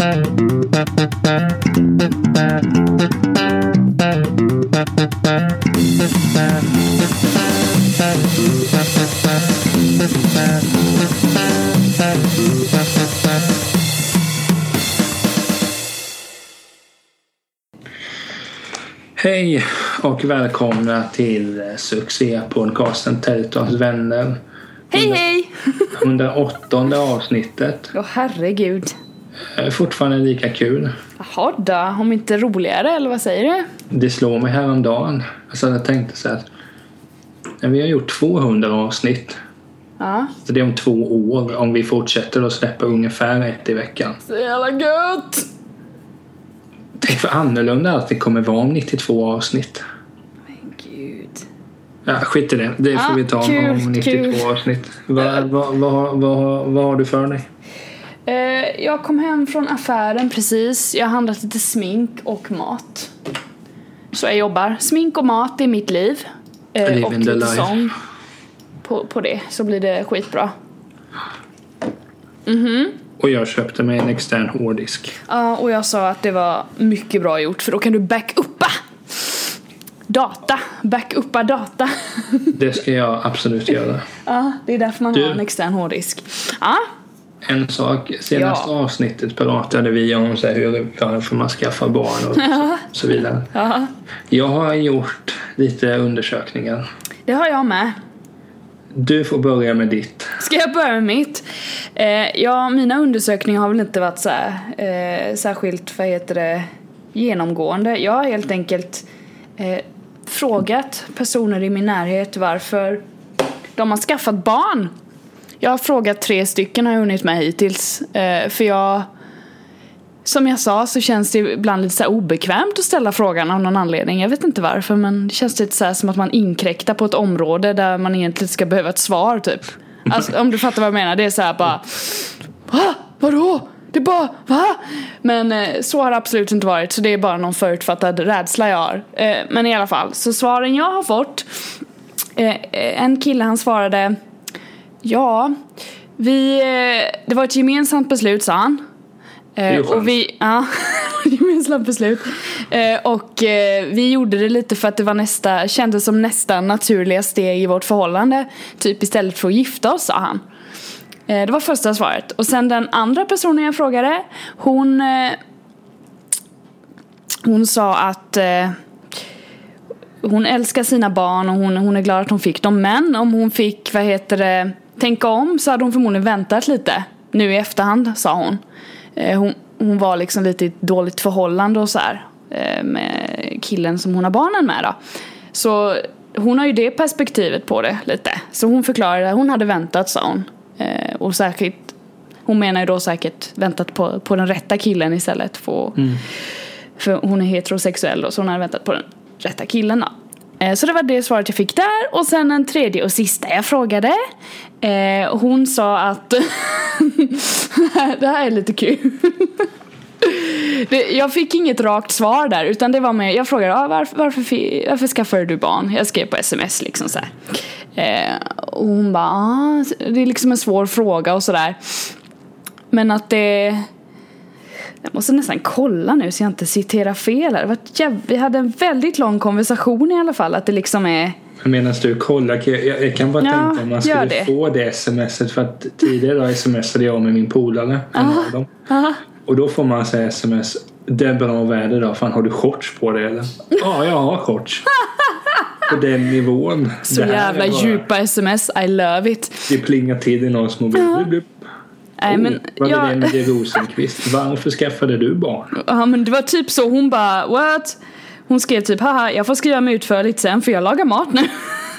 Hej och välkomna till succépodcasten Tältons vänner. Hej hej! 108 avsnittet. Åh herregud. Fortfarande lika kul. Jaha då, om inte roligare eller vad säger du? Det slår mig häromdagen. Alltså jag tänkte så. När vi har gjort 200 avsnitt. Ja. Så det är om två år om vi fortsätter att släppa ungefär ett i veckan. Så jävla gött! Tänk vad annorlunda allt det kommer vara om 92 avsnitt. Men gud. Ja, skit i det. Det får Ja, vi ta kul, om 92 kul. avsnitt. Vad vad vad vad vad har du för dig? Eh, jag kom hem från affären precis. Jag har handlat lite smink och mat. Så jag jobbar. Smink och mat är mitt liv. Eh, och lite sång. På, på det så blir det skitbra. Och jag köpte mig en extern hårddisk. Ja, och jag sa att det var mycket bra gjort för då kan du backuppa data. Backuppa data. Det ska jag absolut göra. ja, det är därför man Du- har en extern hårddisk. Ja, En sak, senaste Ja. avsnittet pratade vi om så här, hur varför man skaffar barn och så vidare. ja, Jag har gjort lite undersökningar. det har jag med. Du får börja med ditt. Ska jag börja med mitt? Eh, ja, mina undersökningar har väl inte varit så här, eh, särskilt, vad heter det, genomgående. Jag har helt enkelt eh, frågat personer i min närhet varför de har skaffat barn. Jag har frågat tre stycken har jag hunnit med hittills. Eh, för jag, som jag sa så känns det ibland lite så här obekvämt att ställa frågan av någon anledning. Jag vet inte varför men det känns lite så här som att man inkräktar på ett område där man egentligen ska behöva ett svar typ. Alltså om du fattar vad jag menar. Det är så här bara Va? Vadå? Det är bara, va? Men eh, så har det absolut inte varit så det är bara någon förutfattad rädsla jag har. Eh, men i alla fall, så svaren jag har fått eh, En kille han svarade Ja, vi, eh, det var ett gemensamt beslut sa han. Eh, och vi, ja, gemensamt beslut. Eh, och eh, vi gjorde det lite för att det var nästa, kändes som nästa naturliga steg i vårt förhållande. Typ istället för att gifta oss sa han. Det var första svaret. Och sen den andra personen jag frågade, hon hon sa att hon älskar sina barn och hon, hon är glad att hon fick dem. Men om hon fick, vad heter det, tänka om så hade hon förmodligen väntat lite. Nu i efterhand, sa hon. Eh, hon, hon var liksom lite i ett dåligt förhållande och så här. Eh, med killen som hon har barnen med då. Så hon har ju det perspektivet på det lite. Så hon förklarade att hon hade väntat, sa hon. Eh, och säkert, hon menar ju då säkert väntat på, på den rätta killen istället. För, för hon är heterosexuell då, så hon hade väntat på den rätta killen då. Eh, så det var det svaret jag fick där. Och sen en tredje och sista jag frågade. Eh, hon sa att... det här är lite kul. Det, jag fick inget rakt svar där utan det var med, jag frågade ah, varför, varför, varför skaffade du barn? Jag skrev på sms liksom så här. Eh, och hon bara, ah, det är liksom en svår fråga och sådär. Men att det jag måste nästan kolla nu så jag inte citerar fel här. Vi hade en väldigt lång konversation i alla fall. Att det liksom är... Medan du kollar, jag, jag kan bara Ja, tänka om man skulle det. få det smset. För att tidigare idag smsade jag med min polare. Aha. Aha. Och då får man säga sms. Det är bra väder idag. Fan har du shorts på dig eller? Ja, jag har shorts. På den nivån. Så jävla bara- djupa sms, I love it. Det plingar till i någons mobil. Blip. Nej men, oh, vad är det jag, med Rosenqvist? Varför skaffade du barn? ja, men det var typ så, hon bara what? Hon skrev typ haha jag får skriva mig utförligt sen för jag lagar mat nu.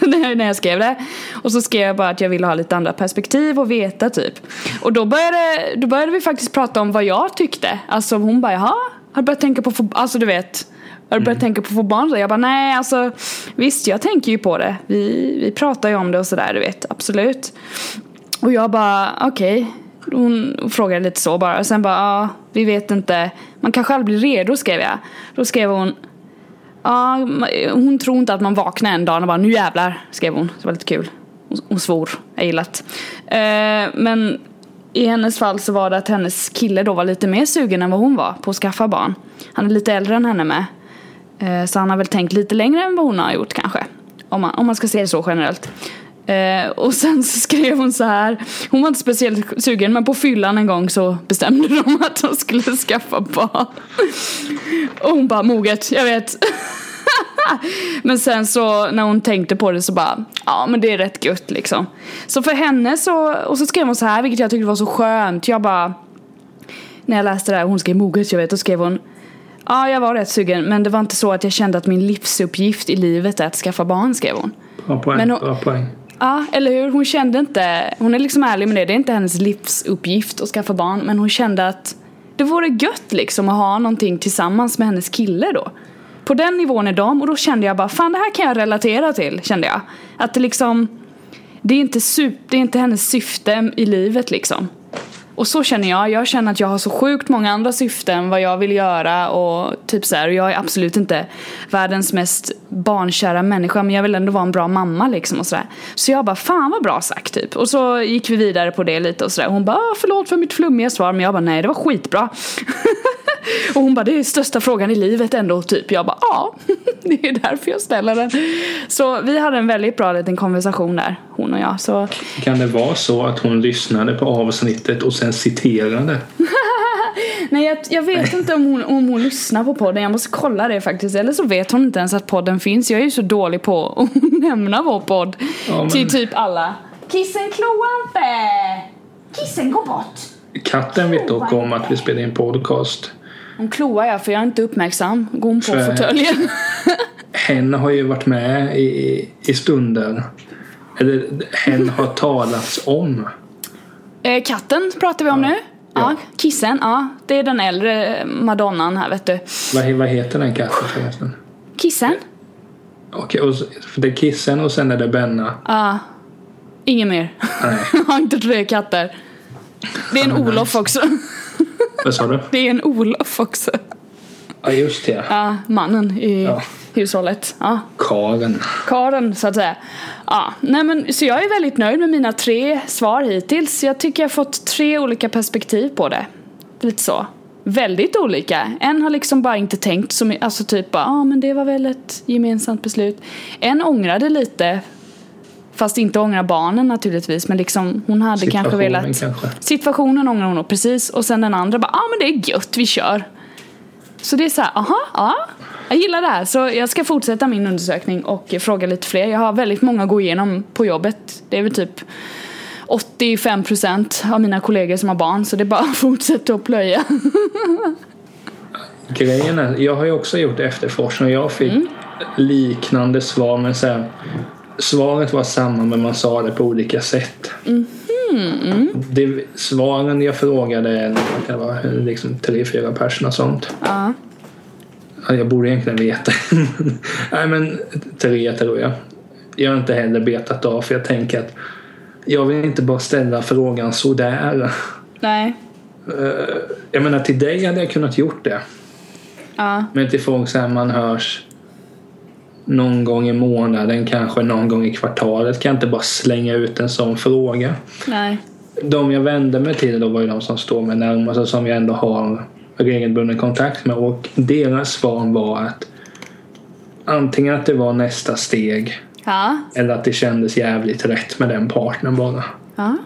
när jag skrev det. Och så skrev jag bara att jag ville ha lite andra perspektiv och veta typ. Och då började, då började vi faktiskt prata om vad jag tyckte. Alltså hon bara jaha, har du börjat tänka på att få, alltså du vet. Har du börjat tänka på att få barn? Så jag bara nej alltså visst jag tänker ju på det. Vi, vi pratar ju om det och sådär du vet absolut. Och jag bara okej. Hon frågade lite så bara och sen bara ja vi vet inte. Man kanske aldrig blir redo skrev jag. Då skrev hon Ja, hon tror inte att man vaknar en dag och bara nu jävlar skrev hon. Det var lite kul. Hon, hon svor, jag gillar det. Eh, men i hennes fall så var det att hennes kille då var lite mer sugen än vad hon var på att skaffa barn. Han är lite äldre än henne med. Eh, så han har väl tänkt lite längre än vad hon har gjort kanske. Om man, om man ska se det så generellt. Eh, och sen så skrev hon så här. Hon var inte speciellt sugen men på fyllan en gång så bestämde de att de skulle skaffa barn. Och hon bara moget, jag vet. men sen så när hon tänkte på det så bara, ja men det är rätt gött liksom. Så för henne så, och så skrev hon så här vilket jag tyckte var så skönt. Jag bara, när jag läste det här, hon skrev moget jag vet, då skrev hon Ja, jag var rätt sugen men det var inte så att jag kände att min livsuppgift i livet är att skaffa barn, skrev hon. Bra poäng. Men hon- Bra poäng. Ja, eller hur? Hon kände inte, hon är liksom ärlig med det, det är inte hennes livsuppgift att skaffa barn men hon kände att det vore gött liksom att ha någonting tillsammans med hennes kille då. På den nivån är de och då kände jag bara fan det här kan jag relatera till kände jag. Att det liksom, det är inte, super, det är inte hennes syfte i livet liksom. Och så känner jag, jag känner att jag har så sjukt många andra syften vad jag vill göra och typ så här, och jag är absolut inte världens mest barnkära människa men jag vill ändå vara en bra mamma liksom och sådär. Så jag bara, fan vad bra sagt typ. Och så gick vi vidare på det lite och sådär. Hon bara, ah, förlåt för mitt flummiga svar men jag bara, nej det var skitbra. och hon bara, det är största frågan i livet ändå typ. Jag bara, ja, det är därför jag ställer den. Så vi hade en väldigt bra liten konversation där, hon och jag. Så Kan det vara så att hon lyssnade på avsnittet och sen citerade? Nej jag, jag vet inte om hon, om hon lyssnar på podden, jag måste kolla det faktiskt. Eller så vet hon inte ens att podden finns. Jag är ju så dålig på att nämna vår podd Ja, men- till typ alla. Kissen kloa inte! Kissen gå bort! Katten vet dock om att vi spelar in podcast. Hon kloar jag för jag är inte uppmärksam. Går hon på fåtöljen. Hen har ju varit med i, i stunder. Eller hen har talats om. eh, katten pratar vi om nu. Ja. Ja. kissen, ja. Det är den äldre madonnan här vet du. Vad, vad heter den katten förresten? Kissen? Okej, och, för det är kissen och sen är det Benna. Ja. Ingen mer. Nej, Jag har inte tre katter. Det är en Olof också. vad sa du? Det är en Olof också. Ja, just det. Ja, mannen i Ja. hushållet. Ja, Karen. Karen så att säga. Ja, nej men så jag är väldigt nöjd med mina tre svar hittills. Jag tycker jag har fått tre olika perspektiv på det. Lite så. Väldigt olika. En har liksom bara inte tänkt som, alltså typ ja ah, men det var väl ett gemensamt beslut. En ångrade lite. Fast inte ångra barnen naturligtvis men liksom hon hade kanske velat kanske. Situationen ångrar hon nog precis och sen den andra bara ja ah, men det är gött vi kör. Så det är så här, aha, ja. Jag gillar det här så jag ska fortsätta min undersökning och fråga lite fler. Jag har väldigt många att gå igenom på jobbet. Det är väl typ 85% av mina kollegor som har barn så det är bara att fortsätta att plöja. Grejen är, jag har ju också gjort efterforskning och jag fick Mm. liknande svar men så här, Svaret var samma men man sa det på olika sätt. Mm-hmm. Det, svaren jag frågade det var liksom tre, fyra personer och sånt. Ja. Ja, Jag borde egentligen veta. Nej men tre tror jag. Jag har inte heller betat av för jag tänker att jag vill inte bara ställa frågan sådär. Nej. Eh, Jag menar till dig hade jag kunnat gjort det. Ja. Men till folk så här man hörs någon gång i månaden, kanske någon gång i kvartalet kan jag inte bara slänga ut en sån fråga. Nej. De jag vände mig till då var ju de som står mig närmast och som jag ändå har regelbunden kontakt med och deras svar var att antingen att det var nästa steg Ja. eller att det kändes jävligt rätt med den partnern bara. Ja.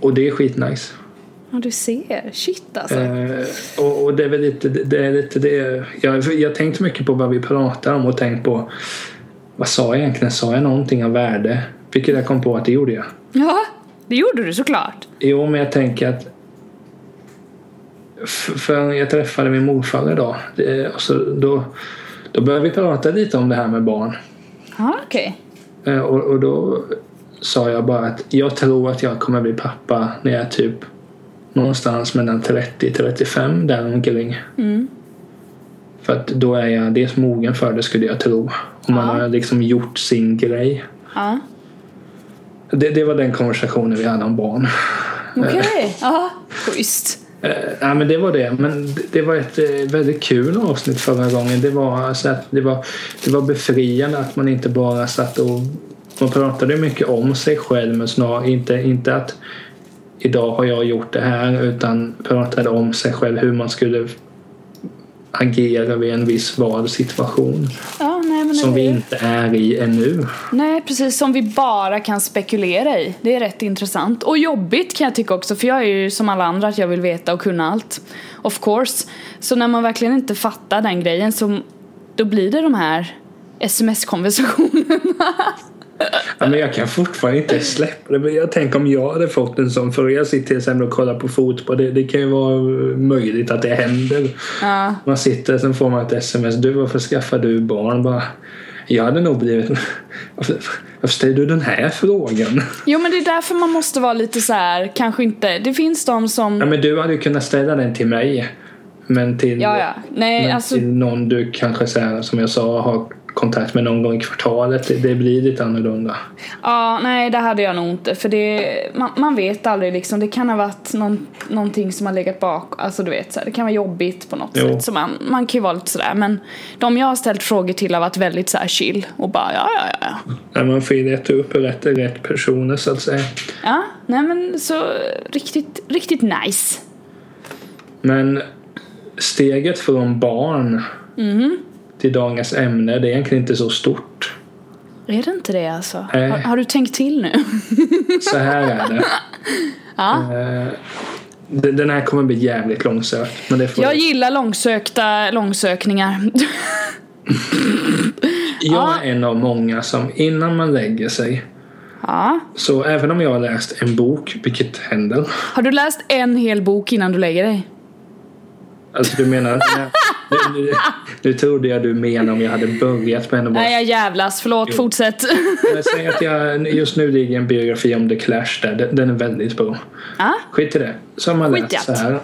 Och det är skitnice. Ja du ser. Shit alltså. Eh, och, och det är väl lite det. Är lite det. Jag, jag tänkt mycket på vad vi pratar om och tänkt på vad sa jag egentligen? Sa jag någonting av värde? Vilket jag kom på att det gjorde jag. Ja. Det gjorde du såklart. Jo, men jag tänker att för jag träffade min morfar idag det, och så då, då började vi prata lite om det här med barn. Ja okej. Eh, och, och då sa jag bara att jag tror att jag kommer bli pappa när jag är typ någonstans mellan 30 35 däromkring. Mm. För att då är jag dels mogen för det skulle jag tro. Om man Ja. har liksom gjort sin grej. Ja. Det, det var den konversationen vi hade om barn. Okej. Ja. Schysst. Eh, nej men det var det. Men det- var ett eh, väldigt kul avsnitt förra gången. Det var, så att det var, det var befriande att man inte bara satt och man pratade mycket om sig själv men snarare inte, inte att idag har jag gjort det här utan pratade om sig själv hur man skulle agera vid en viss vald situation Ja, nej, som vi inte är i ännu. Nej, precis som vi bara kan spekulera i. Det är rätt intressant. Och jobbigt kan jag tycka också, för jag är ju som alla andra att jag vill veta och kunna allt. Of course. Så när man verkligen inte fattar den grejen så då blir det de här sms-konversationerna. Ja, men jag kan fortfarande inte släppa det. Jag tänker om jag hade fått en sån. För jag sitter till exempel och kollar på fotboll. Det, det kan ju vara möjligt att det händer. Ja. Man sitter sen får man ett sms. Du varför skaffar du barn? Bara, jag hade nog blivit... Varför, varför ställer du den här frågan? Jo men det är därför man måste vara lite så här, kanske inte, det finns de som Ja, men du hade ju kunnat ställa den till mig. Men till, Ja, ja. Nej, men alltså till någon du kanske så här, som jag sa har kontakt med någon gång i kvartalet. Det, blir lite annorlunda. Ja, nej det hade jag nog inte för det, man, man vet aldrig liksom, det kan ha varit någon, någonting som har legat bak, alltså du vet så här, det kan vara jobbigt på något Jo. sätt så man, man kan ju vara lite sådär men de jag har ställt frågor till har varit väldigt så chill och bara ja, ja, ja, ja. När man får leta upp rätt, rätt personer så att säga. Ja, nej men så riktigt, riktigt nice. Men steget från barn Mhm. Till dagens ämne det är egentligen inte så stort. Är det inte det alltså? Nej. Har, har du tänkt till nu? Så här är det. ja. Eh, den här kommer bli jävligt långsökt. Men det får Jag gillar långsökta långsökningar. jag är en av många som innan man lägger sig ja. så även om jag har läst en bok, vilket händer. Har du läst en hel bok innan du lägger dig? Alltså du menar... nu, nu, nu trodde jag du menade om jag hade börjat med en bara Nej jag jävlas, förlåt, Jo. fortsätt. Men Säg att jag, just nu ligger en biografi om The Clash där. Den, den är väldigt bra. ja. Skit i det. Så har man Skit läst så här.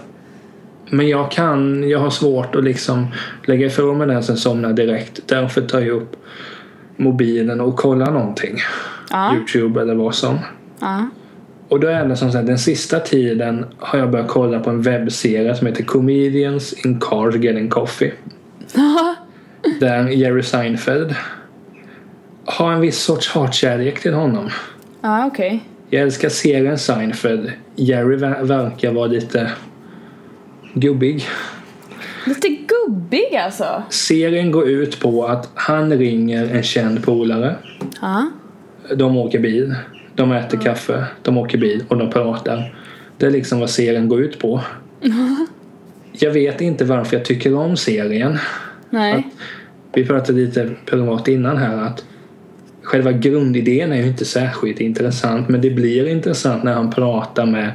Men jag kan, jag har svårt att liksom lägga ifrån mig den sen somnar direkt. Därför tar jag upp mobilen och kollar någonting. Ja. Youtube eller vad som. ja. Och då är det som sagt den sista tiden har jag börjat kolla på en webbserie som heter Comedians in Cars Getting Coffee. Där Jerry Seinfeld har en viss sorts hatkärlek till honom. Ja, okej. Jag älskar serien Seinfeld. Jerry ver- verkar vara lite gubbig. Lite gubbig alltså. Serien går ut på att han ringer en känd polare. Ja. De åker bil. De äter kaffe. De åker bil och de pratar. Det är liksom vad serien går ut på. Jag vet inte varför jag tycker om serien. Nej. Vi pratade lite privat innan här att själva grundidén är ju inte särskilt intressant men det blir intressant när han pratar med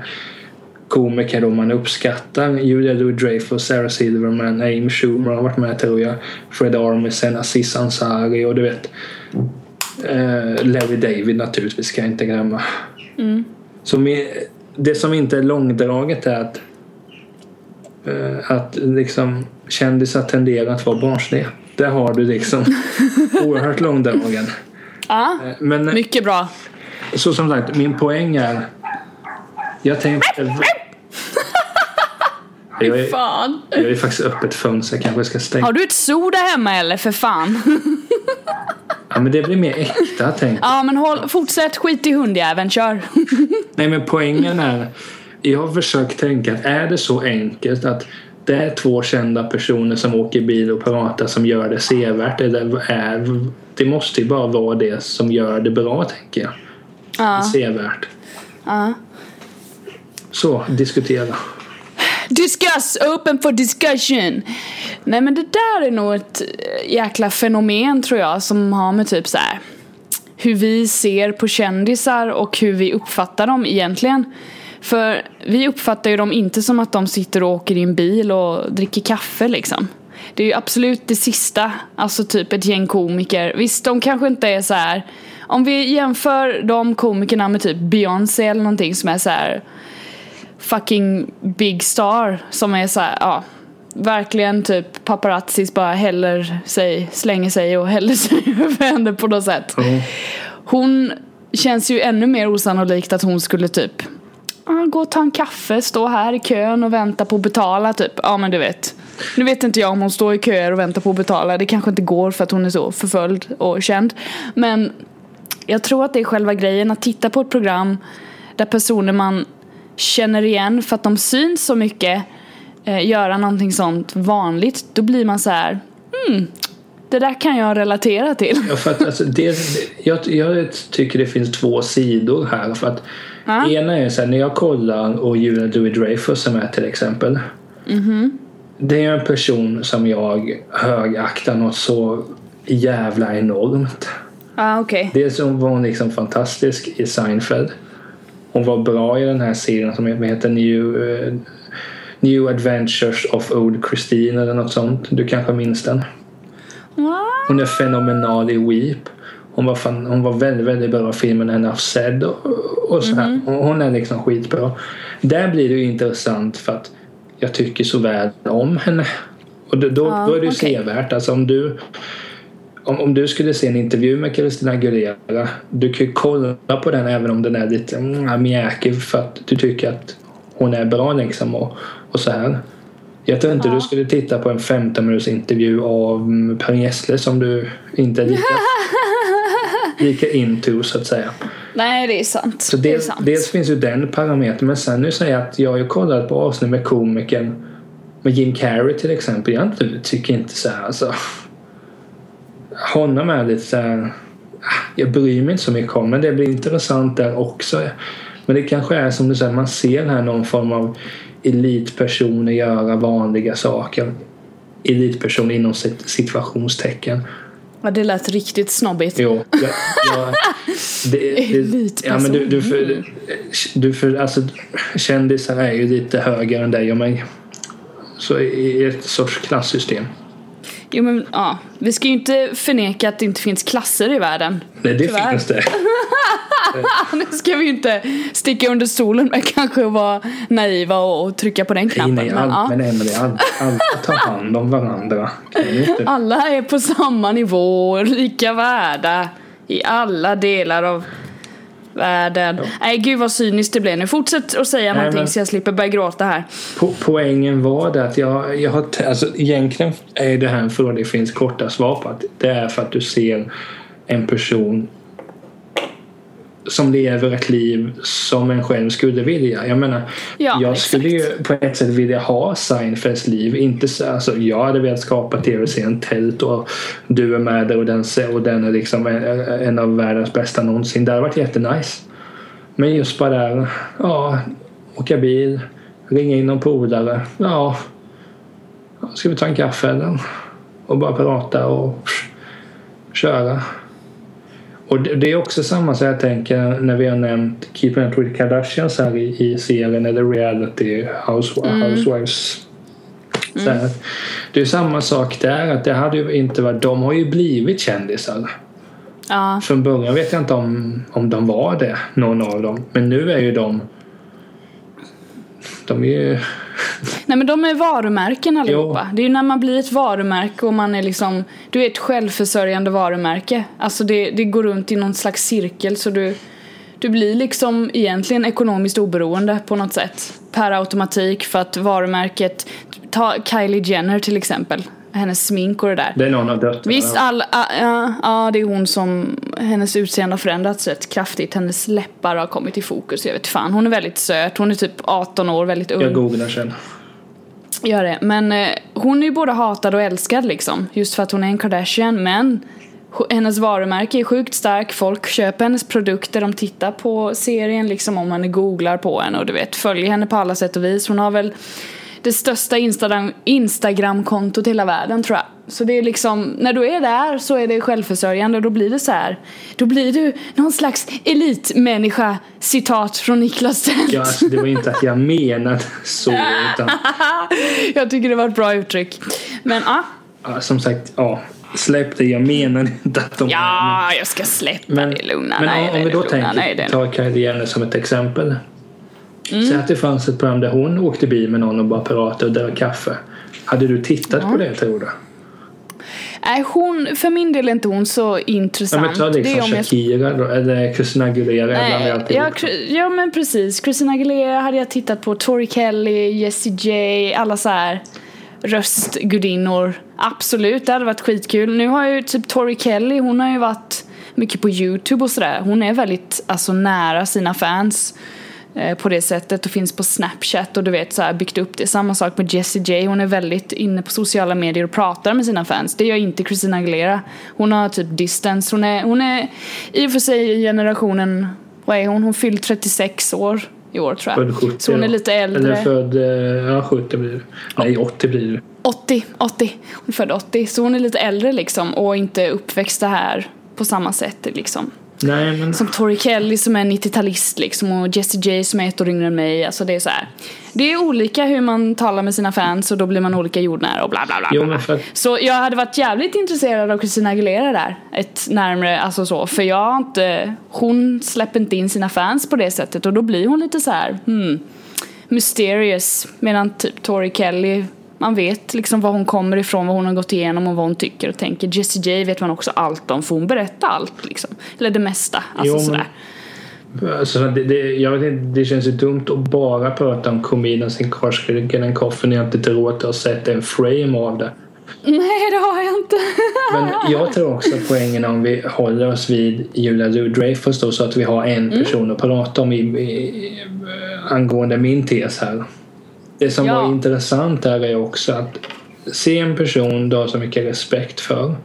komiker då man uppskattar. Julia Louis-Dreyfus, Sarah Silverman, Amy Schumer har varit med tror jag. Fred Armisen, Aziz Ansari och du vet Larry David naturligtvis ska jag inte glömma. Mm. Så med, det som inte är långdraget är att eh, att liksom kändisar tenderar att vara barnsliga. Där har du liksom oerhört långdragen. Ja. Eh, Men Mycket bra. så som sagt, min poäng är jag tänkte jag är, Fan. jag är faktiskt öppet fönster, jag kanske ska stänga. Har du ett zoo där hemma eller för fan? Ja men det blir mer äkta tänk. Ja men håll, fortsätt skit i hundjäveln, kör. Nej men poängen är, jag har försökt tänka att är det så enkelt att det är två kända personer som åker bil och pratar som gör det sevärt eller är, det måste ju bara vara det som gör det bra tänker jag. Ja. Sevärt. ja. Så, diskutera. Discuss, open for discussion. Nej men det där är nog ett eh, jäkla fenomen tror jag som har med typ så här hur vi ser på kändisar och hur vi uppfattar dem egentligen. För vi uppfattar ju dem inte som att de sitter och åker i en bil och dricker kaffe liksom. Det är ju absolut det sista, alltså typ ett gäng komiker. Visst, de kanske inte är så här. Om vi jämför de komikerna med typ Beyoncé eller någonting som är så här fucking big star som är så här, ja verkligen typ paparazzis bara häller sig, slänger sig och häller sig över henne på något sätt. Ja. Hon känns ju ännu mer osannolikt att hon skulle typ gå och ta en kaffe, stå här i kön och vänta på att betala typ. Ja men du vet. Nu vet inte jag om hon står i köer och väntar på att betala. Det kanske inte går för att hon är så förföljd och känd. Men jag tror att det är själva grejen att titta på ett program där personer man känner igen för att de syns så mycket eh, göra någonting sånt vanligt, då blir man så här, hmm, det där kan jag relatera till. Ja, för att, alltså, det, jag, jag tycker det finns två sidor här. För att Ja. Ena är så här, när jag kollar och Julia Louis-Dreyfus är med till exempel. Det är en person som jag högaktar något så jävla enormt. ah, okej. Dels var hon liksom fantastisk i Seinfeld. Hon var bra i den här serien som heter New, eh, New Adventures of Old Christine eller något sånt. Du kanske minns den? Hon är fenomenal i Weep. Hon var, fan, hon var väldigt, väldigt bra i filmen Enough Said och, och så här. Hon- Hon är liksom skitbra. Där blir det ju intressant för att jag tycker så väl om henne. Och då, då, Ja, då är det ju okej. sevärt. Alltså om du om, om du skulle se en intervju med Christina Aguilera du kan ju kolla på den även om den är lite mm, mjäkig för att du tycker att hon är bra liksom och, och så här. Jag tror inte Ja. du skulle titta på en 15 minuters intervju av mm, Per Gessle som du inte är lika, lika into så att säga. Nej, det är sant. Så det är dels, sant. dels finns ju den parametern men sen nu säger jag att jag har ju kollat på avsnitt med komikern med Jim Carrey till exempel. Jag tycker inte så här alltså. Honom är lite så här. ah, Jag bryr mig inte så mycket om men det blir intressant där också. Men det kanske är som du säger, man ser här någon form av elitpersoner göra vanliga saker. Elitperson inom sit- situationstecken. Ja, det lät riktigt snobbigt. Jo, jag, jag, det, det, ja, men du, du, för, du för, alltså, kändisar är ju lite högre än dig och mig. Så i ett sorts klassystem. Jo men ja, vi ska ju inte förneka att det inte finns klasser i världen. Nej, det Tyvärr. finns det. Nu ska vi ju inte sticka under stolen med kanske att vara naiva och, och trycka på den Nej, knappen. nej, men, all, ja. men Emelie, all, alla tar hand om varandra. Alla är på samma nivå, lika värda i alla delar av världen. Nej gud vad cyniskt det blev nu. Fortsätt att säga Nej, någonting men- så jag slipper börja gråta här. Po poängen var det att jag, jag har... Alltså, egentligen är det här en fråga det finns korta svar på. Att det är för att du ser en person som lever ett liv som en själv skulle vilja. Jag menar, Ja, jag exakt. skulle ju på ett sätt vilja ha Seinfelds liv. Inte så, alltså, jag hade velat skapa tv-serien Tält och du är med där och den, och den är liksom en, en av världens bästa någonsin. Det hade varit jättenice. Men just bara ja, åka bil, ringa in någon polare. Ja, ska vi ta en kaffe eller? Och bara prata och köra. Och det, är också samma så jag tänker när vi har nämnt Keeping Up With Kardashians här i, i serien eller reality housewives. housewives. Så här. Det är samma sak där att det hade ju inte varit, de har ju blivit kändisar. Ja, Från början vet jag inte om, om de var det, någon av dem. Men nu är ju de... De är ju... nej men de är varumärken allihopa. Det är ju när man blir ett varumärke och man är liksom, du är ett självförsörjande varumärke. Alltså det, det går runt i någon slags cirkel så du, du blir liksom egentligen ekonomiskt oberoende på något sätt. Per automatik för att varumärket, ta Kylie Jenner till exempel. Hennes smink och det där. Det är någon av döttrarna. Visst, all, ja, ja, ja, det är hon som, hennes utseende har förändrats rätt kraftigt. Hennes läppar har kommit i fokus. Jag vet fan, hon är väldigt söt. Hon är typ 18 år, väldigt ung. Jag googlar sen. Gör det. Men eh, hon är ju både hatad och älskad liksom. Just för att hon är en Kardashian. Men hennes varumärke är sjukt stark. Folk köper hennes produkter. De tittar på serien liksom om man googlar på henne. Och du vet, följer henne på alla sätt och vis. Hon har väl det största Instagram, Instagram-kontot i hela världen tror jag. Så det är liksom, när du är där så är det självförsörjande och då blir det så här. Då blir du någon slags elitmänniska, citat från Niklas Tält. Ja, alltså, det var inte att jag menade så. Utan, Jag tycker det var ett bra uttryck. Men ja, ja, som sagt, ja. Släpp det. Jag menade inte att de... ja jag ska släppa Men, det lugna. men nej, om, nej, om vi då det lugna. tänker, nej, det ta Jenner som ett exempel. Mm. Säg att det fanns ett program där hon åkte bil med någon och bara pratade och drack kaffe. Hade du tittat på det tror du? Nej, hon, för min del är inte hon så Ja, intressant. men ta det liksom är om jag Shakira då, eller Christina Aguilera. jag Nej, ja. Chri- ja men precis. Christina Aguilera hade jag tittat på. Tori Kelly, Jessie J, alla så här röstgudinnor. Absolut, det hade varit skitkul. Nu har ju typ Tori Kelly, hon har ju varit mycket på Youtube och sådär. Hon är väldigt alltså nära sina fans. Eh, på det sättet och finns på Snapchat och du vet så här byggt upp det. Samma sak med Jessie J. Hon är väldigt inne på sociala medier och pratar med sina fans. Det gör inte Christina Aguilera. Hon har typ distance. Hon är, hon är i och för sig generationen, vad är hon? Hon fyllt 36 år i år tror jag. Född 70. så hon är lite äldre. Eller född, eh, ja 70 blir det. Nej 80 blir det. 80, 80. Hon är född 80. Så hon är lite äldre liksom och inte uppväxt det här på samma sätt liksom. Nej men Som Tori Kelly som är 90-talist liksom och Jessie J som är ett år yngre än mig. Alltså det är så här. Det är olika hur man talar med sina fans och då blir man olika jordnära och bla bla bla. Jo, bla. men för Så jag hade varit jävligt intresserad av Christina Aguilera där. Ett närmare, alltså så. För jag har inte, hon släpper inte in sina fans på det sättet och då blir hon lite så här, hmm, mysterious. Medan typ Tori Kelly, man vet liksom var hon kommer ifrån, vad hon har gått igenom och vad hon tycker och tänker. Jessie J vet man också allt om för hon berättar allt liksom. Eller det mesta, alltså Jo, sådär. Alltså, det, det, jag vet inte, det känns ju dumt att bara prata om Comedians Incarcerated and Coffin när jag inte tror att jag har sett en frame av det. Nej det har jag inte. Men jag tror också poängen om vi håller oss vid Julia Louis-Dreyfus så att vi har en person att prata om i, i, angående min tes här. Det som Ja. var intressant här är också att se en person du har så mycket respekt för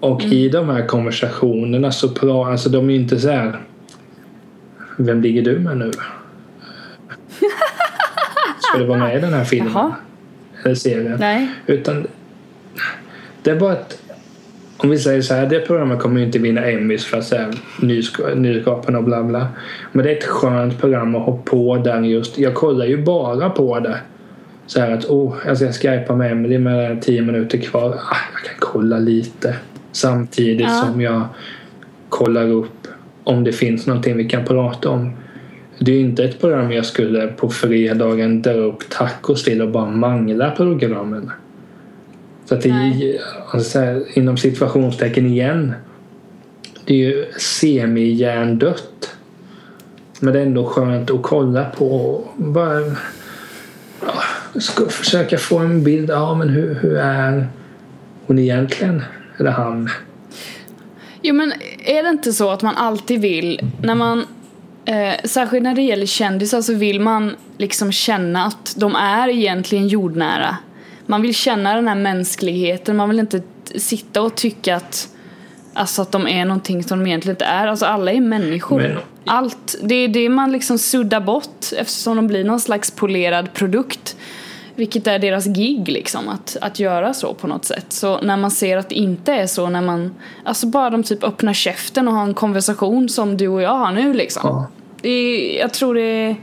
och i de här konversationerna så pratar, alltså de är ju inte så här Vem ligger du med nu? Ska du vara med i den här filmen? Jaha. Eller serien? Nej. Utan det är bara att om vi säger så här, det programmet kommer ju inte vinna Emmys för att säga nysk- nyskapande och bla bla. Men det är ett skönt program att ha på där just. Jag kollar ju bara på det. Så här att oh, jag ska skypa med Emily med 10 minuter kvar. Ah, jag kan kolla lite. Samtidigt Ja. som jag kollar upp om det finns någonting vi kan prata om. Det är ju inte ett program jag skulle på fredagen dra upp tacos till och bara mangla programmen. Så att det är alltså, inom situationstecken igen. Det är ju semi-hjärndött. Men det är ändå skönt att kolla på. och Bara, ja, ska försöka få en bild av men hur, hur är hon egentligen? Eller han? Jo men är det inte så att man alltid vill, när man, eh, särskilt när det gäller kändisar så vill man liksom känna att de är egentligen jordnära. Man vill känna den här mänskligheten, man vill inte sitta och tycka att Alltså att de är någonting som de egentligen inte är. Alltså alla är människor. Men- Allt. Det är det man liksom suddar bort eftersom de blir någon slags polerad produkt. Vilket är deras gig liksom, att, att göra så på något sätt. Så när man ser att det inte är så, när man, alltså bara de typ öppnar käften och har en konversation som du och jag har nu liksom. Ja. Det jag tror det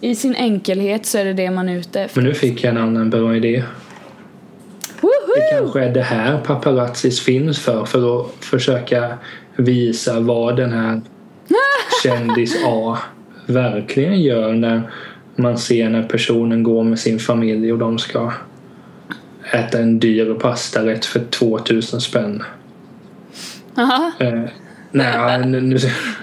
i sin enkelhet så är det det man är ute efter. Men nu fick jag en annan bra idé. Det Woho! kanske är det här paparazzis finns för. För att försöka visa vad den här kändis A verkligen gör när man ser när personen går med sin familj och de ska äta en dyr pastarätt för 2000 spänn. Aha. Nej, nu, nu,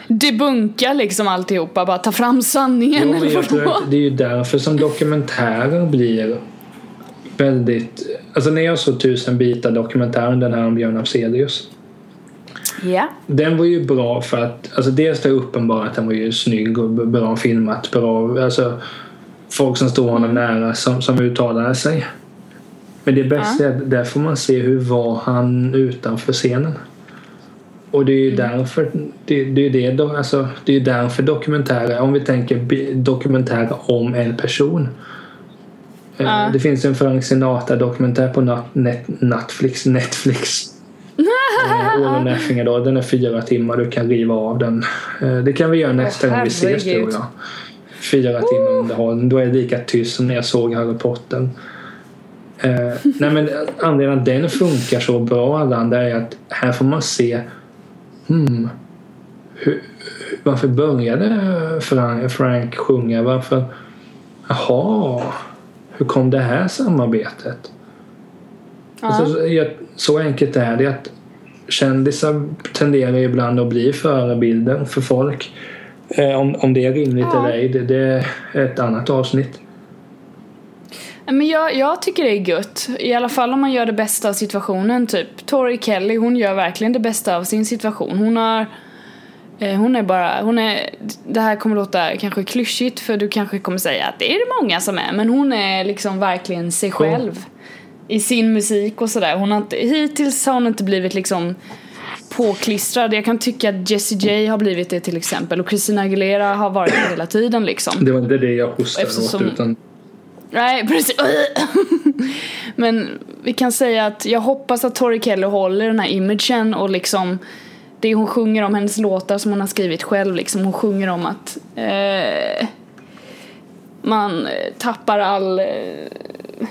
Debunka liksom alltihopa, bara ta fram sanningen. Jo, jag tror att det är ju därför som dokumentärer blir väldigt... Alltså när jag såg Tusen bitar dokumentären, den här om Björn Afzelius. Ja. Den var ju bra för att, alltså dels det uppenbara att den var ju snygg och bra filmat, bra, alltså folk som står honom nära som, som uttalade sig. Men det bästa är att där får man se hur var han utanför scenen. Och det är ju därför det, det, är det, alltså, det är därför dokumentärer, om vi tänker dokumentärer om en person. Eh, Ja. Det finns en Frank Sinatra dokumentär på Netflix, Netflix Eh, All or Nothing idag. Den är fyra timmar. Du kan riva av den. Eh, Det kan vi göra nästa gång vi ses herregud. jag. Fyra timmar underhållning. Då är det lika tyst som när jag såg Harry Potter. Eh, nej men anledningen att den funkar så bra alla andra är att här får man se hmm, hur, varför började Frank, Frank sjunga? Varför? Jaha, hur kom det här samarbetet? Ja. Alltså, så- enkelt är det att kändisar tenderar ibland att bli förebilder för folk. Eh, om, om det är rimligt Ja. eller ej, det, det är ett annat avsnitt. Men jag, jag tycker det är gött. I alla fall om man gör det bästa av situationen. Typ Tori Kelly, hon gör verkligen det bästa av sin situation. Hon har Eh, Hon är bara, hon är, det här kommer låta kanske klyschigt för du kanske kommer säga att det är det många som är men hon är liksom verkligen sig själv i sin musik och sådär. Hon har inte, hittills har hon inte blivit liksom påklistrad. Jag kan tycka att Jessie J har blivit det till exempel och Christina Aguilera har varit det hela tiden liksom. Det var inte det jag hostade åt utan Nej, precis. Men vi kan säga att jag hoppas att Tori Kelly håller den här imagen och liksom det hon sjunger om, hennes låtar som hon har skrivit själv liksom. Hon sjunger om att eh, man tappar all eh,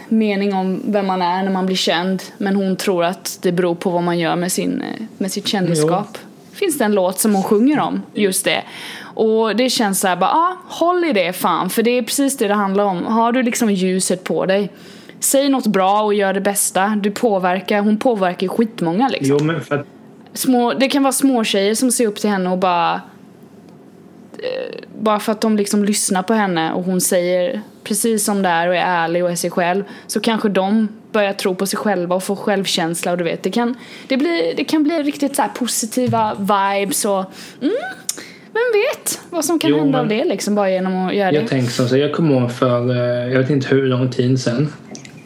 mening om vem man är när man blir känd. Men hon tror att det beror på vad man gör med, sin, eh, med sitt kändisskap. Finns det en låt som hon sjunger om, just det. Och det känns så här bara, ah, håll i det fan, för det är precis det det handlar om. Har du liksom ljuset på dig, säg något bra och gör det bästa. Du påverkar, hon påverkar ju skitmånga liksom. Jo men för att Små, det kan vara små tjejer som ser upp till henne och bara eh, bara för att de liksom lyssnar på henne och hon säger precis som det är och är ärlig och är sig själv så kanske de börjar tro på sig själva och får självkänsla och du vet det kan, det blir, det kan bli riktigt så här positiva vibes och mm, vem vet vad som kan Jo, hända av det liksom bara genom att göra jag det. tänkte som så, jag kommer ihåg för, eh, jag vet inte hur lång tid sedan.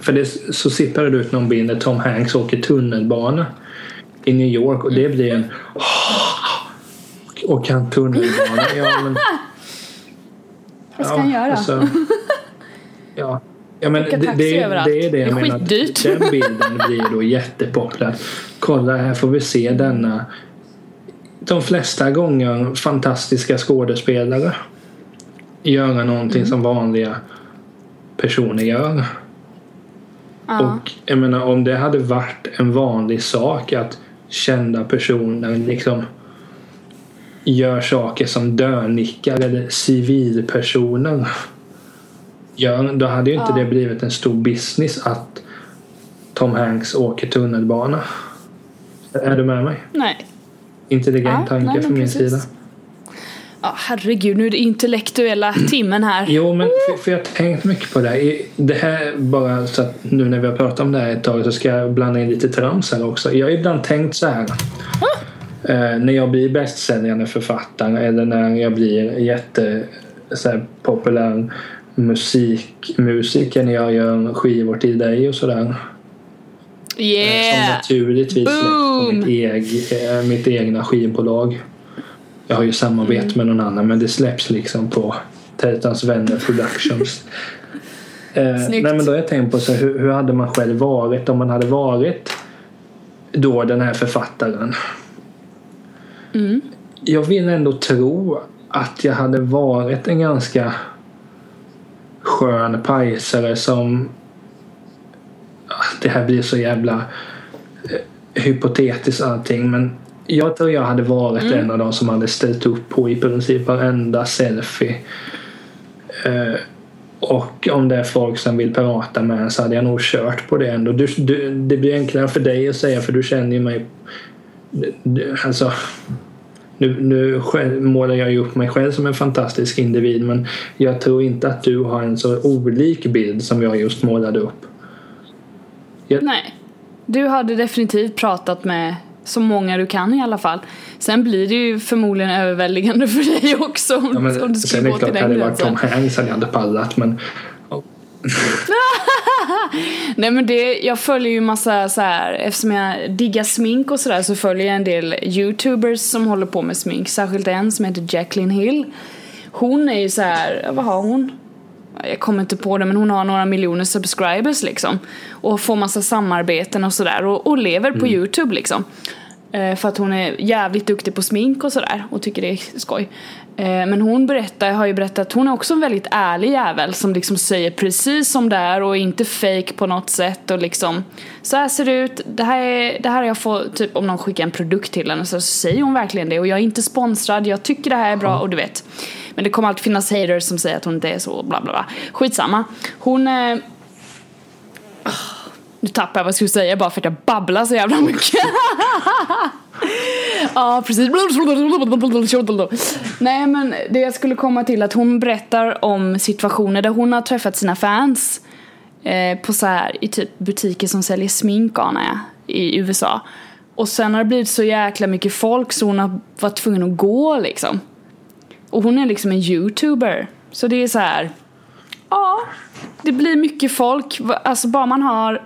För det så sipprar det ut någon bild där Tom Hanks åker tunnelbana i New York och det blir en och han tunnelbana. Ja, men, Vad ska han göra? alltså, ja. Ja, men det, det, det är det jag menar. Den bilden blir då jättepopulär. Kolla här får vi se denna de flesta gånger fantastiska skådespelare göra någonting som vanliga personer gör. Ja. Och jag menar om det hade varit en vanlig sak att kända personer liksom gör saker som dönickar eller civilpersoner gör, då hade ju inte Ja. det blivit en stor business att Tom Hanks åker tunnelbana. Är du med mig? Nej. Intelligent Ja, tanke nej, från min precis. sida. Ja, herregud, nu är det intellektuella timmen här. Jo, men för, för jag har tänkt mycket på det här. Det här bara så att nu när vi har pratat om det här ett tag så ska jag blanda in lite trams här också. Jag har ibland tänkt så här. Eh, när jag blir bästsäljande författare eller när jag blir jätte så här, populär musikmusiker när jag gör skivor till dig och sådär. Eh, Som Yeah! naturligtvis släpps på mitt, eg, eh, mitt egna skivbolag. Jag har ju samarbete Mm. med någon annan men det släpps liksom på Tätans vänner Productions. eh, nej men då har jag tänkt på så hur, hur hade man själv varit om man hade varit då den här författaren. Mm. Jag vill ändå tro att jag hade varit en ganska skön pajsare som det här blir så jävla eh, hypotetiskt allting men jag tror jag hade varit Mm. en av de som hade ställt upp på i princip varenda selfie. Eh, och om det är folk som vill prata med en så hade jag nog kört på det ändå. Du, du, det blir enklare för dig att säga för du känner ju mig. Du- du- Alltså, nu, nu själv, målar jag ju upp mig själv som en fantastisk individ men jag tror inte att du har en så olik bild som jag just målade upp. Nej. Du hade definitivt pratat med så många du kan i alla fall. Sen blir det ju förmodligen överväldigande för dig också om, Ja, men, om du sen skulle är det gå till klart, den hade det varit gränsen. Tom Hanks hade jag inte pallat men Nej men det, jag följer ju massa så här eftersom jag diggar smink och sådär så följer jag en del youtubers som håller på med smink. Särskilt en som heter Jacqueline Hill. Hon är ju så här, vad har hon? Jag kommer inte på det men hon har några miljoner subscribers liksom. Och får massa samarbeten och sådär och, och lever på youtube liksom. Eh, För att hon är jävligt duktig på smink och sådär och tycker det är skoj. Eh, Men hon berättar, har ju berättat att hon är också en väldigt ärlig jävel som liksom säger precis som det är och inte fake på något sätt och liksom så här ser det ut, det här, är, det här har jag fått, typ om någon skickar en produkt till henne så säger hon verkligen det och jag är inte sponsrad, jag tycker det här är bra och du vet. Men det kommer alltid finnas haters som säger att hon inte är så bla bla bla. Skitsamma. Hon eh, nu tappar jag vad jag skulle säga bara för att jag babblar så jävla mycket. Ja, precis. Nej, men det jag skulle komma till att hon berättar om situationer där hon har träffat sina fans eh, på så här i typ butiker som säljer smink anar jag, i USA. Och sen har det blivit så jäkla mycket folk så hon har varit tvungen att gå liksom. Och hon är liksom en youtuber. Så det är så här. Ja, det blir mycket folk. Alltså bara man har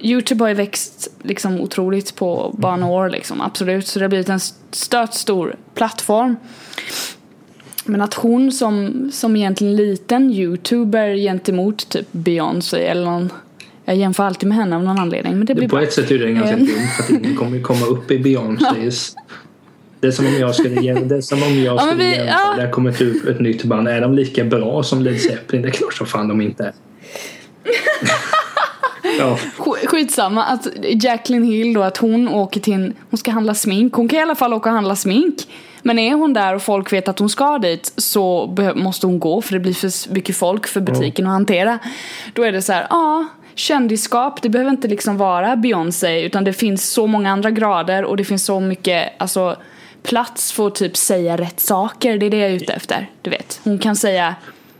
Youtube har ju växt liksom otroligt på bara några år liksom, absolut. Så det har blivit en stört stor plattform. Men att hon som, som egentligen liten youtuber gentemot typ Beyoncé eller någon jag jämför alltid med henne av någon anledning. Men det blir på bra. ett sätt är det ganska dumt för att ingen kommer komma upp i Beyoncés Det är som om jag skulle, det är som om jag skulle ja, vi, ja. det har kommit ut ett nytt band. Är de lika bra som Led Zeppelin? Det är klart som fan de inte är. ja. Skitsamma att Jacqueline Hill då att hon åker till, hon ska handla smink. Hon kan i alla fall åka och handla smink. Men är hon där och folk vet att hon ska dit så måste hon gå för det blir för mycket folk för butiken ja. att hantera. Då är det så här, ja kändisskap, det behöver inte liksom vara Beyoncé utan det finns så många andra grader och det finns så mycket, alltså plats för att typ säga rätt saker. Det är det jag är ute efter. Du vet, hon kan säga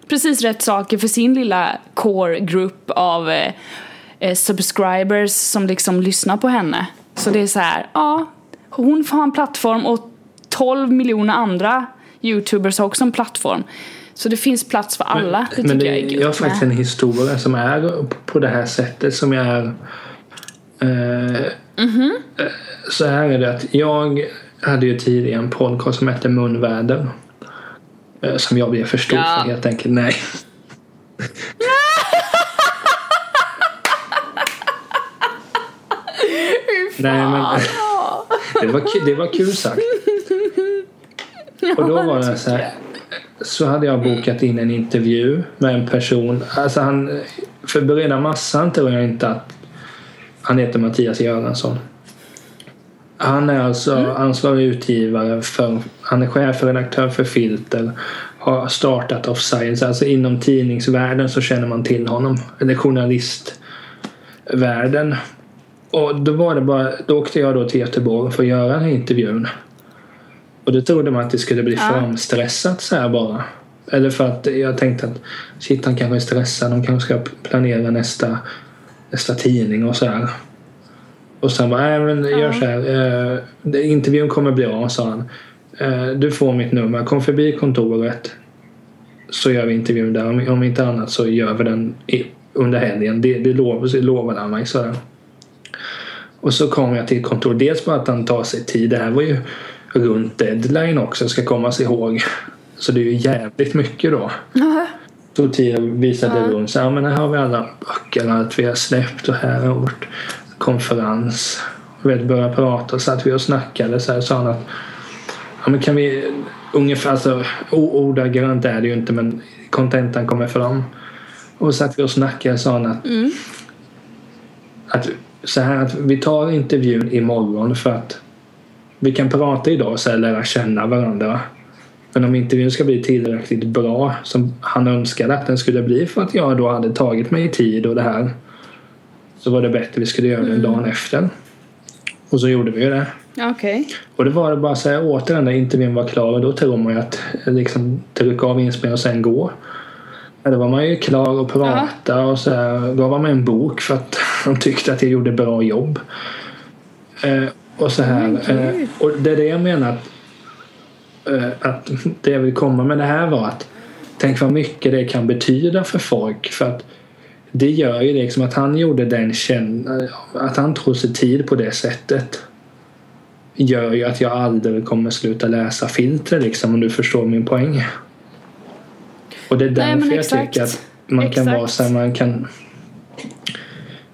precis rätt saker för sin lilla core group av eh, eh, subscribers som liksom lyssnar på henne. Så det är så här, ja, hon får ha en plattform och 12 miljoner andra youtubers har också en plattform. Så det finns plats för alla. Men, det men det, jag är Jag har faktiskt en historia som är på det här sättet som jag är eh, mm -hmm. Så här är det att jag hade ju tidigare en podcast som hette Munväder. Eh, som jag blev för stor ja. för helt enkelt. Nej. Nej men det var, det var kul sagt. Och då var det så här. Så hade jag bokat in en intervju med en person. Alltså han, för bereda massan tror jag inte att han heter Mattias Göransson. Han är alltså mm. ansvarig utgivare för, han är chefredaktör för Filter. Har startat Off Science, alltså inom tidningsvärlden så känner man till honom. Eller journalistvärlden. Och då var det bara, då åkte jag då till Göteborg för att göra den här intervjun. Och då trodde man att det skulle bli ja. framstressat så här bara. Eller för att jag tänkte att shit han kanske är stressad, de kanske ska planera nästa, nästa tidning och så här. Och sen bara, nej men gör så här. Eh, intervjun kommer bli bra, sa han. Eh, du får mitt nummer, kom förbi kontoret. Så gör vi intervjun där. Om, om inte annat så gör vi den i, under helgen. Det, det lovade lov han mig. Så Och så kom jag till kontoret. Dels bara att han tar sig tid. Det här var ju runt deadline också ska komma sig ihåg. Så det är ju jävligt mycket då. Mm. Tog tid och visade mm. runt. Så, ja, men här har vi alla böcker allt vi har släppt och här har vårt konferens. Vi började prata så att vi och snackade så här sa han att ja, men kan vi ungefär alltså ordagrant är det ju inte men kontentan kommer fram. Och så att vi och snackade sa han att, mm. att så här att vi tar intervjun imorgon för att vi kan prata idag och så här lära känna varandra. Men om intervjun ska bli tillräckligt bra som han önskade att den skulle bli för att jag då hade tagit mig tid och det här så var det bättre vi skulle göra det mm. dagen efter. Och så gjorde vi ju det. Okay. Och det var bara så här återigen när intervjun var klar och då tror man ju att liksom trycka av inspelningen och sen gå. Ja, då var man ju klar och prata och så här, gav man mig en bok för att de tyckte att jag gjorde bra jobb. Eh, och så här. Mm, eh, och det är det jag menar att, eh, att det jag vill komma med det här var att tänk vad mycket det kan betyda för folk. För att det gör ju liksom att han gjorde den känn att han tog sig tid på det sättet gör ju att jag aldrig kommer sluta läsa filter liksom om du förstår min poäng. Och det är därför Nej, jag exakt. tycker att man exakt. kan vara så här, man kan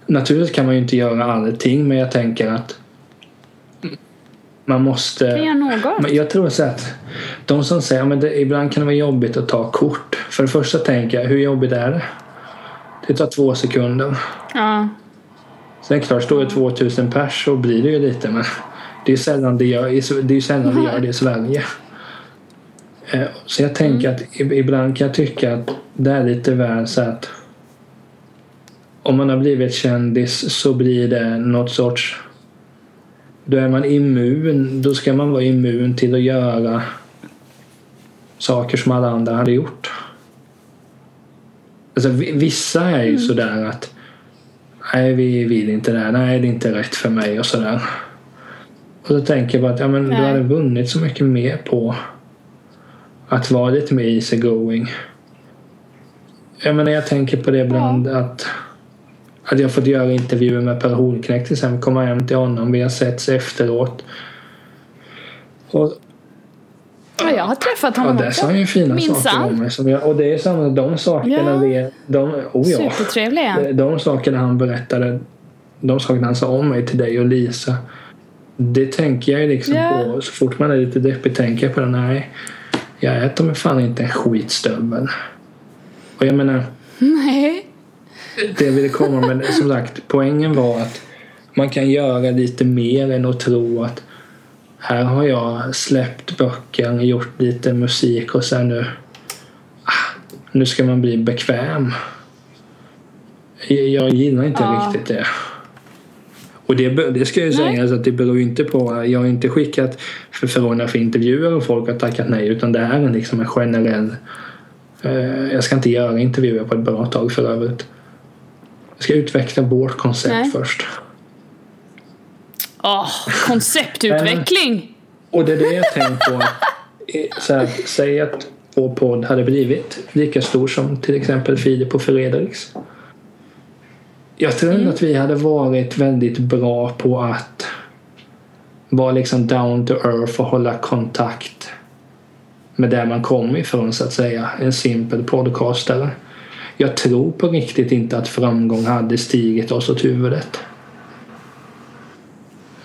Naturligtvis kan man ju inte göra allting men jag tänker att man måste... Kan göra något? Men jag tror så att de som säger att ibland kan det vara jobbigt att ta kort. För det första tänker jag, hur jobbigt är det? Det tar två sekunder. Ja. Sen klart, står det 2000 pers så blir det ju lite men det är sällan det gör det, är sällan det, gör det i Sverige. Eh, så jag tänker mm. att ibland kan jag tycka att det är lite väl så att om man har blivit kändis så blir det något sorts då är man immun. Då ska man vara immun till att göra saker som alla andra hade gjort. Alltså, vissa är ju mm. sådär att nej, vi vill inte det här. Nej, det är inte rätt för mig och sådär. Och så tänker jag bara att ja, men du hade vunnit så mycket mer på att vara lite mer easy going. Jag menar jag tänker på det ibland att att jag fått göra intervjuer med Per Holknekt till exempel. Komma hem till honom. Vi har setts efteråt. Och, Ja, jag har träffat honom där också. sa han ju fina Minsann. saker om mig. Som jag, och det är samma de sakerna. Ja. Vi, de, oh ja. Supertrevlig är han. De sakerna han berättade, de sakerna han sa om mig till dig och Lisa. Det tänker jag ju liksom Ja. på. Så fort man är lite deppig tänker jag på det. Nej, jag äter mig fan inte en skitstövel. Och jag menar, Nej. det jag ville komma med, som sagt, poängen var att man kan göra lite mer än att tro att här har jag släppt böcker, gjort lite musik och sen nu ah, nu ska man bli bekväm. Jag, gillar inte Ja. riktigt det. Och det, det ska jag ju säga, alltså att det beror inte på, jag har inte skickat förfrågningar för intervjuer och folk har tackat nej utan det här är liksom en generell eh, jag ska inte göra intervjuer på ett bra tag för övrigt. Jag ska utveckla vårt koncept Nej. först. Åh, konceptutveckling! Och det är det jag tänkt på. Så här, säg att vår podd hade blivit lika stor som till exempel Filip och Fredriks. Jag tror ändå att vi hade varit väldigt bra på att vara liksom down to earth och hålla kontakt med där man kommer ifrån så att säga. En simpel podcastare. Jag tror på riktigt inte att framgång hade stigit oss åt huvudet.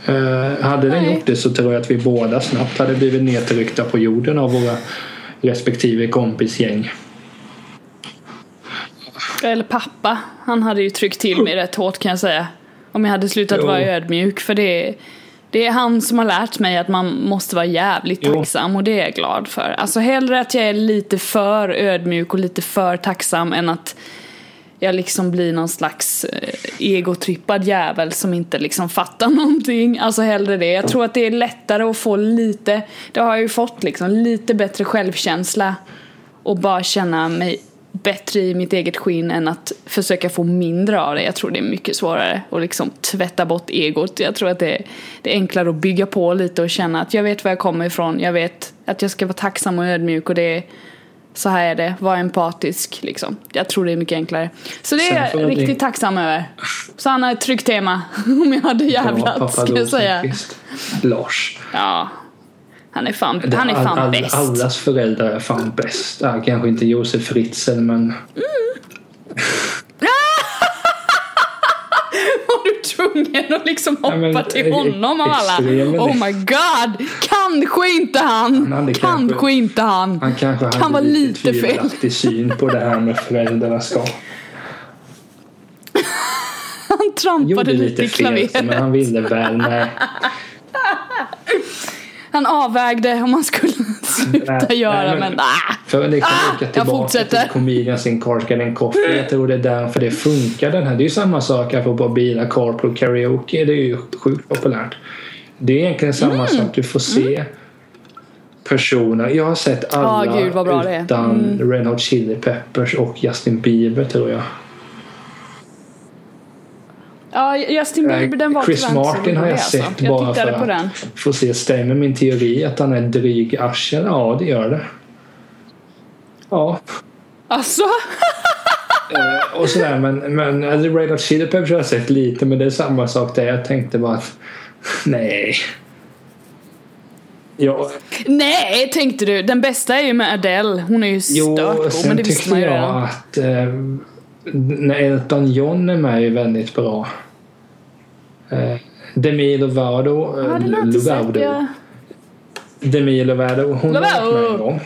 Eh, hade den gjort det så tror jag att vi båda snabbt hade blivit nedtryckta på jorden av våra respektive kompisgäng. Eller pappa. Han hade ju tryckt till mig rätt hårt kan jag säga. Om jag hade slutat Jo. vara ödmjuk. För det är, det är han som har lärt mig att man måste vara jävligt Jo. tacksam och det är jag glad för. Alltså hellre att jag är lite för ödmjuk och lite för tacksam än att jag liksom blir någon slags eh, egotrippad jävel som inte liksom fattar någonting. Alltså hellre det. Jag tror att det är lättare att få lite, det har jag ju fått liksom, lite bättre självkänsla och bara känna mig bättre i mitt eget skinn än att försöka få mindre av det. Jag tror det är mycket svårare att liksom tvätta bort egot. Jag tror att det är, det är enklare att bygga på lite och känna att jag vet var jag kommer ifrån. Jag vet att jag ska vara tacksam och ödmjuk och det är så här är det, var empatisk liksom. Jag tror det är mycket enklare. Så det är jag riktigt tacksam över. Så han har ett tryggt tema, om jag hade Ja, jävlat ska jag säga. Lars. Ja. Han är fan, Det- han är fan all- all- bäst. Allas föräldrar är fan bäst. Ja, kanske inte Josef Fritzl men Var du tvungen att liksom hoppa Ja, till eh, honom av alla? Oh my god! Kanske inte han! Han kanske, kanske- inte han! han kanske Kan hade vara lite lite fel. syn på det här med föräldraskap. Han trampade lite i lite fel klaveret. men han ville väl. Nej. Han avvägde om han skulle sluta Nej, göra nej, men- men ah, För att liksom Ah, åka tillbaka till Comedians in Cars Getting Coffee. Jag tror det är därför det funkar den här. Det är ju samma sak här på bilar, carpool karaoke. Det är ju sjukt populärt. Det är egentligen samma Mm. sak. Du får se personer. Jag har sett alla Ah, gud, är. Mm. utan Red Hot Chili Peppers och Justin Bieber tror jag. Ja, Justin Bieber den var Chris Martin har jag alltså. sett Jag bara för på den. att få se stämmer min teori att han är dryg arsel. Ja, det gör det. Ja, Alltså? Eh, och sådär men, men alltså, Red Hot Chili Peppers har jag sett lite men det är samma sak där. Jag tänkte bara att nej. Ja, Nej, tänkte du. Den bästa är ju med Adele. Hon är ju jo, stört god, sen men det visste man ju redan. att eh, när Elton John är med är väldigt bra. Eh, Demi Lovato, Ja, eh. Lovato. Jag... Demi Lovato, hon har varit med en Lovato. gång.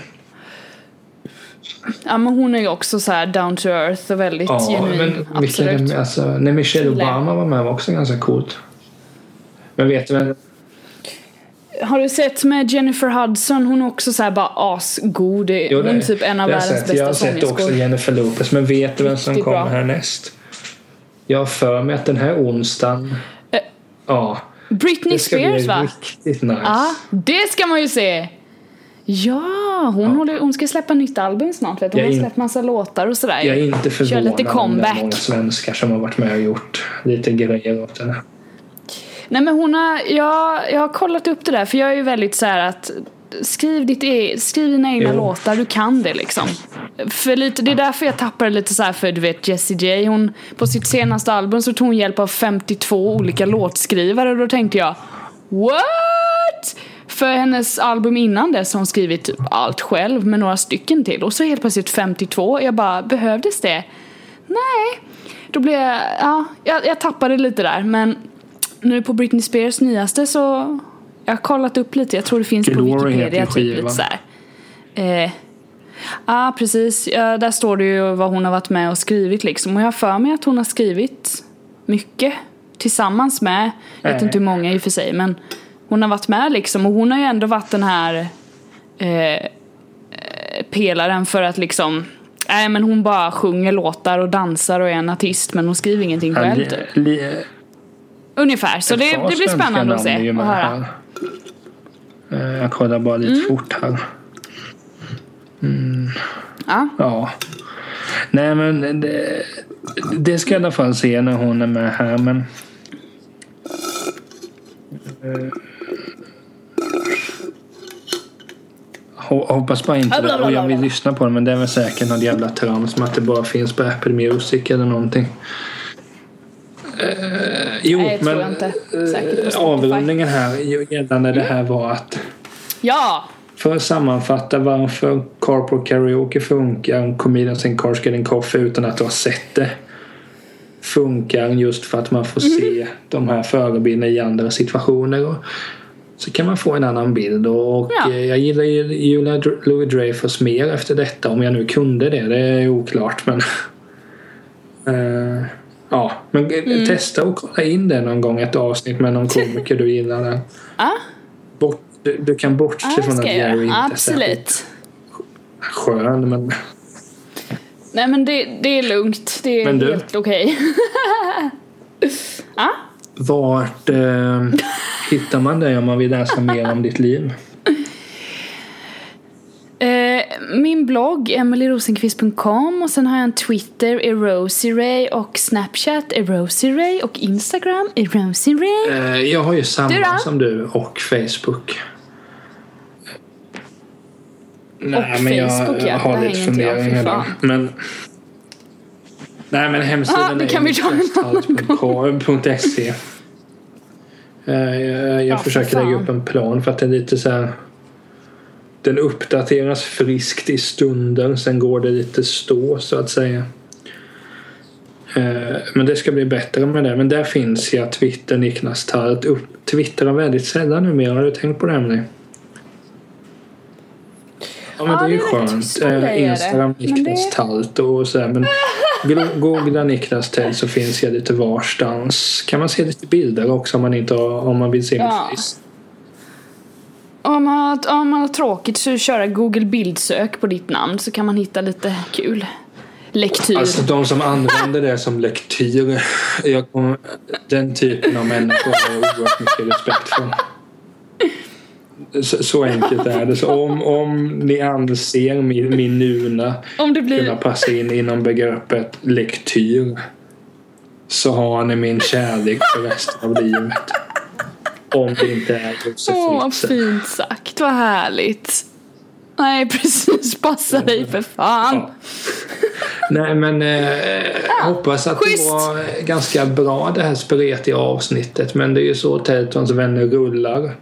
Ja, men hon är ju också så här down to earth och väldigt Ja, genuin. men vilka Absolut. med? Alltså, när Michelle. Obama var med var också ganska coolt. Men vet du vem? Har du sett med Jennifer Hudson? Hon är också så här bara asgod. Jo, Hon är typ en av världens sett. Jag har bästa sett också. Jennifer Lopez. Men vet du vem som kommer bra. härnäst? Jag har för mig att den här onsdagen... Eh, Ja. Britney Det ska Spears bli va? riktigt nice. Ja, det ska man ju se! Ja, hon, Håller, hon ska släppa nytt album snart vet du. Hon Jag har släppt massa låtar och sådär. Jag är inte Kör lite förvånad om det är många svenskar som har varit med och gjort lite grejer åt henne. Nej men hon har, jag, jag har kollat upp det där för jag är ju väldigt så här att skriv, ditt e skriv dina egna Jo. låtar, du kan det liksom. För lite, det är därför jag tappade lite så här för du vet Jessie J, hon, på sitt senaste album så tog hon hjälp av 52 olika låtskrivare och då tänkte jag What? För hennes album innan dess har hon skrivit typ allt själv med några stycken till och så helt plötsligt 52, jag bara behövdes det? Nej. Då blev jag, ja, jag, jag tappade lite där men nu på Britney Spears nyaste så jag har kollat upp lite, jag tror det finns Glory på Wikipedia typ lite såhär. Eh, Ja precis, ja, där står det ju vad hon har varit med och skrivit liksom och jag har för mig att hon har skrivit mycket tillsammans med, jag vet Eh. inte hur många i och för sig men hon har varit med liksom och hon har ju ändå varit den här eh, eh, pelaren för att liksom Nej men hon bara sjunger låtar och dansar och är en artist men hon skriver ingenting själv typ. Ungefär, så det, det blir spännande att se och höra. Mm. här. Eh, Jag kollar bara lite fort här. Ja. Ja. Nej men det, det ska jag i alla fall se när hon är med här men Eh, ho- Hoppas bara inte det. Och jag vill lyssna på det men det är väl säkert något jävla trams som att det bara finns på Apple Music eller någonting. Eh, jo, Nej, men jag inte. Säkert på eh, avrundningen här gällande det här var att Ja! för att sammanfatta varför Carpool Karaoke funkar, Comedians in Cars Getting Coffee utan att du har sett det. Funkar just för att man får se de här förebilderna i andra situationer. Och så kan man få en annan bild. Och, och Ja. eh, jag gillar ju Julia Louis Dreyfus mer efter detta. Om jag nu kunde det. Det är oklart men... Ja, men eh, testa och kolla in det någon gång. Ett avsnitt med någon komiker du gillar. Ja, Bort, du, du kan bortse det från att Jerry inte är särskilt Absolut. skön men Nej men det, det är lugnt. Det är Men du- helt okej. ja? vart eh, hittar man dig om man vill läsa mer om ditt liv? Eh, min blogg emilyrosenqvist.com och sen har jag en Twitter, erosiray och Snapchat, erosiray och Instagram, erosiray. Eh, jag har ju samma Du som du och Facebook. Nej, Och men jag, Facebook, ja. jag har lite jag, funderingar där. Men Nej men hemsidan Ah, det kan vi ta är .se Eh, Jag, jag Ja, för försöker lägga upp en plan för att det är lite så här Den uppdateras friskt i stunder sen går det lite stå så att säga. Eh, Men det ska bli bättre med det. Men där finns jag Twitter Niklas Tart. Upp, twittrar väldigt sällan numera. Har du tänkt på det Emily? Ja men Ja, det är ju det skönt. det. Instagram Niklas det- Talt och sådär. Men googla Niklas Telt så finns jag lite varstans. Kan man se lite bilder också om man, inte har, om man vill se Ja. mitt face. Om man, har- om man har tråkigt så köra Google bildsök på ditt namn så kan man hitta lite kul lektyr. Alltså de som använder det som lektyr. Jag kommer, den typen av människor har jag oerhört mycket respekt för. Så, så enkelt är det. Så om, om ni anser min, min nuna om det kunna blir... passa in inom begreppet lektyr så har ni min kärlek för resten av livet. Om det inte är Josef Åh, Fritzl. fint sagt. Vad härligt. Nej, precis. Passa dig för fan. Ja. Nej men eh, hoppas att schysst. det var ganska bra det här spretiga avsnittet men det är ju så Teltons vänner rullar.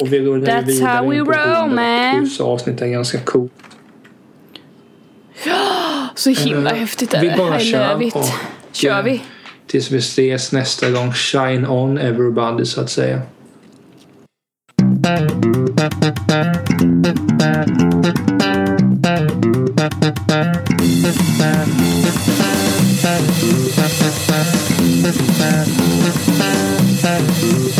Och vi rullar That's vidare how we roll, 100 man. plus avsnitt är ganska coolt. Så himla Eh, häftigt är vi det. bara I kör och- Kör vi. Tills vi ses nästa gång. Shine on everybody så att säga. Thank you.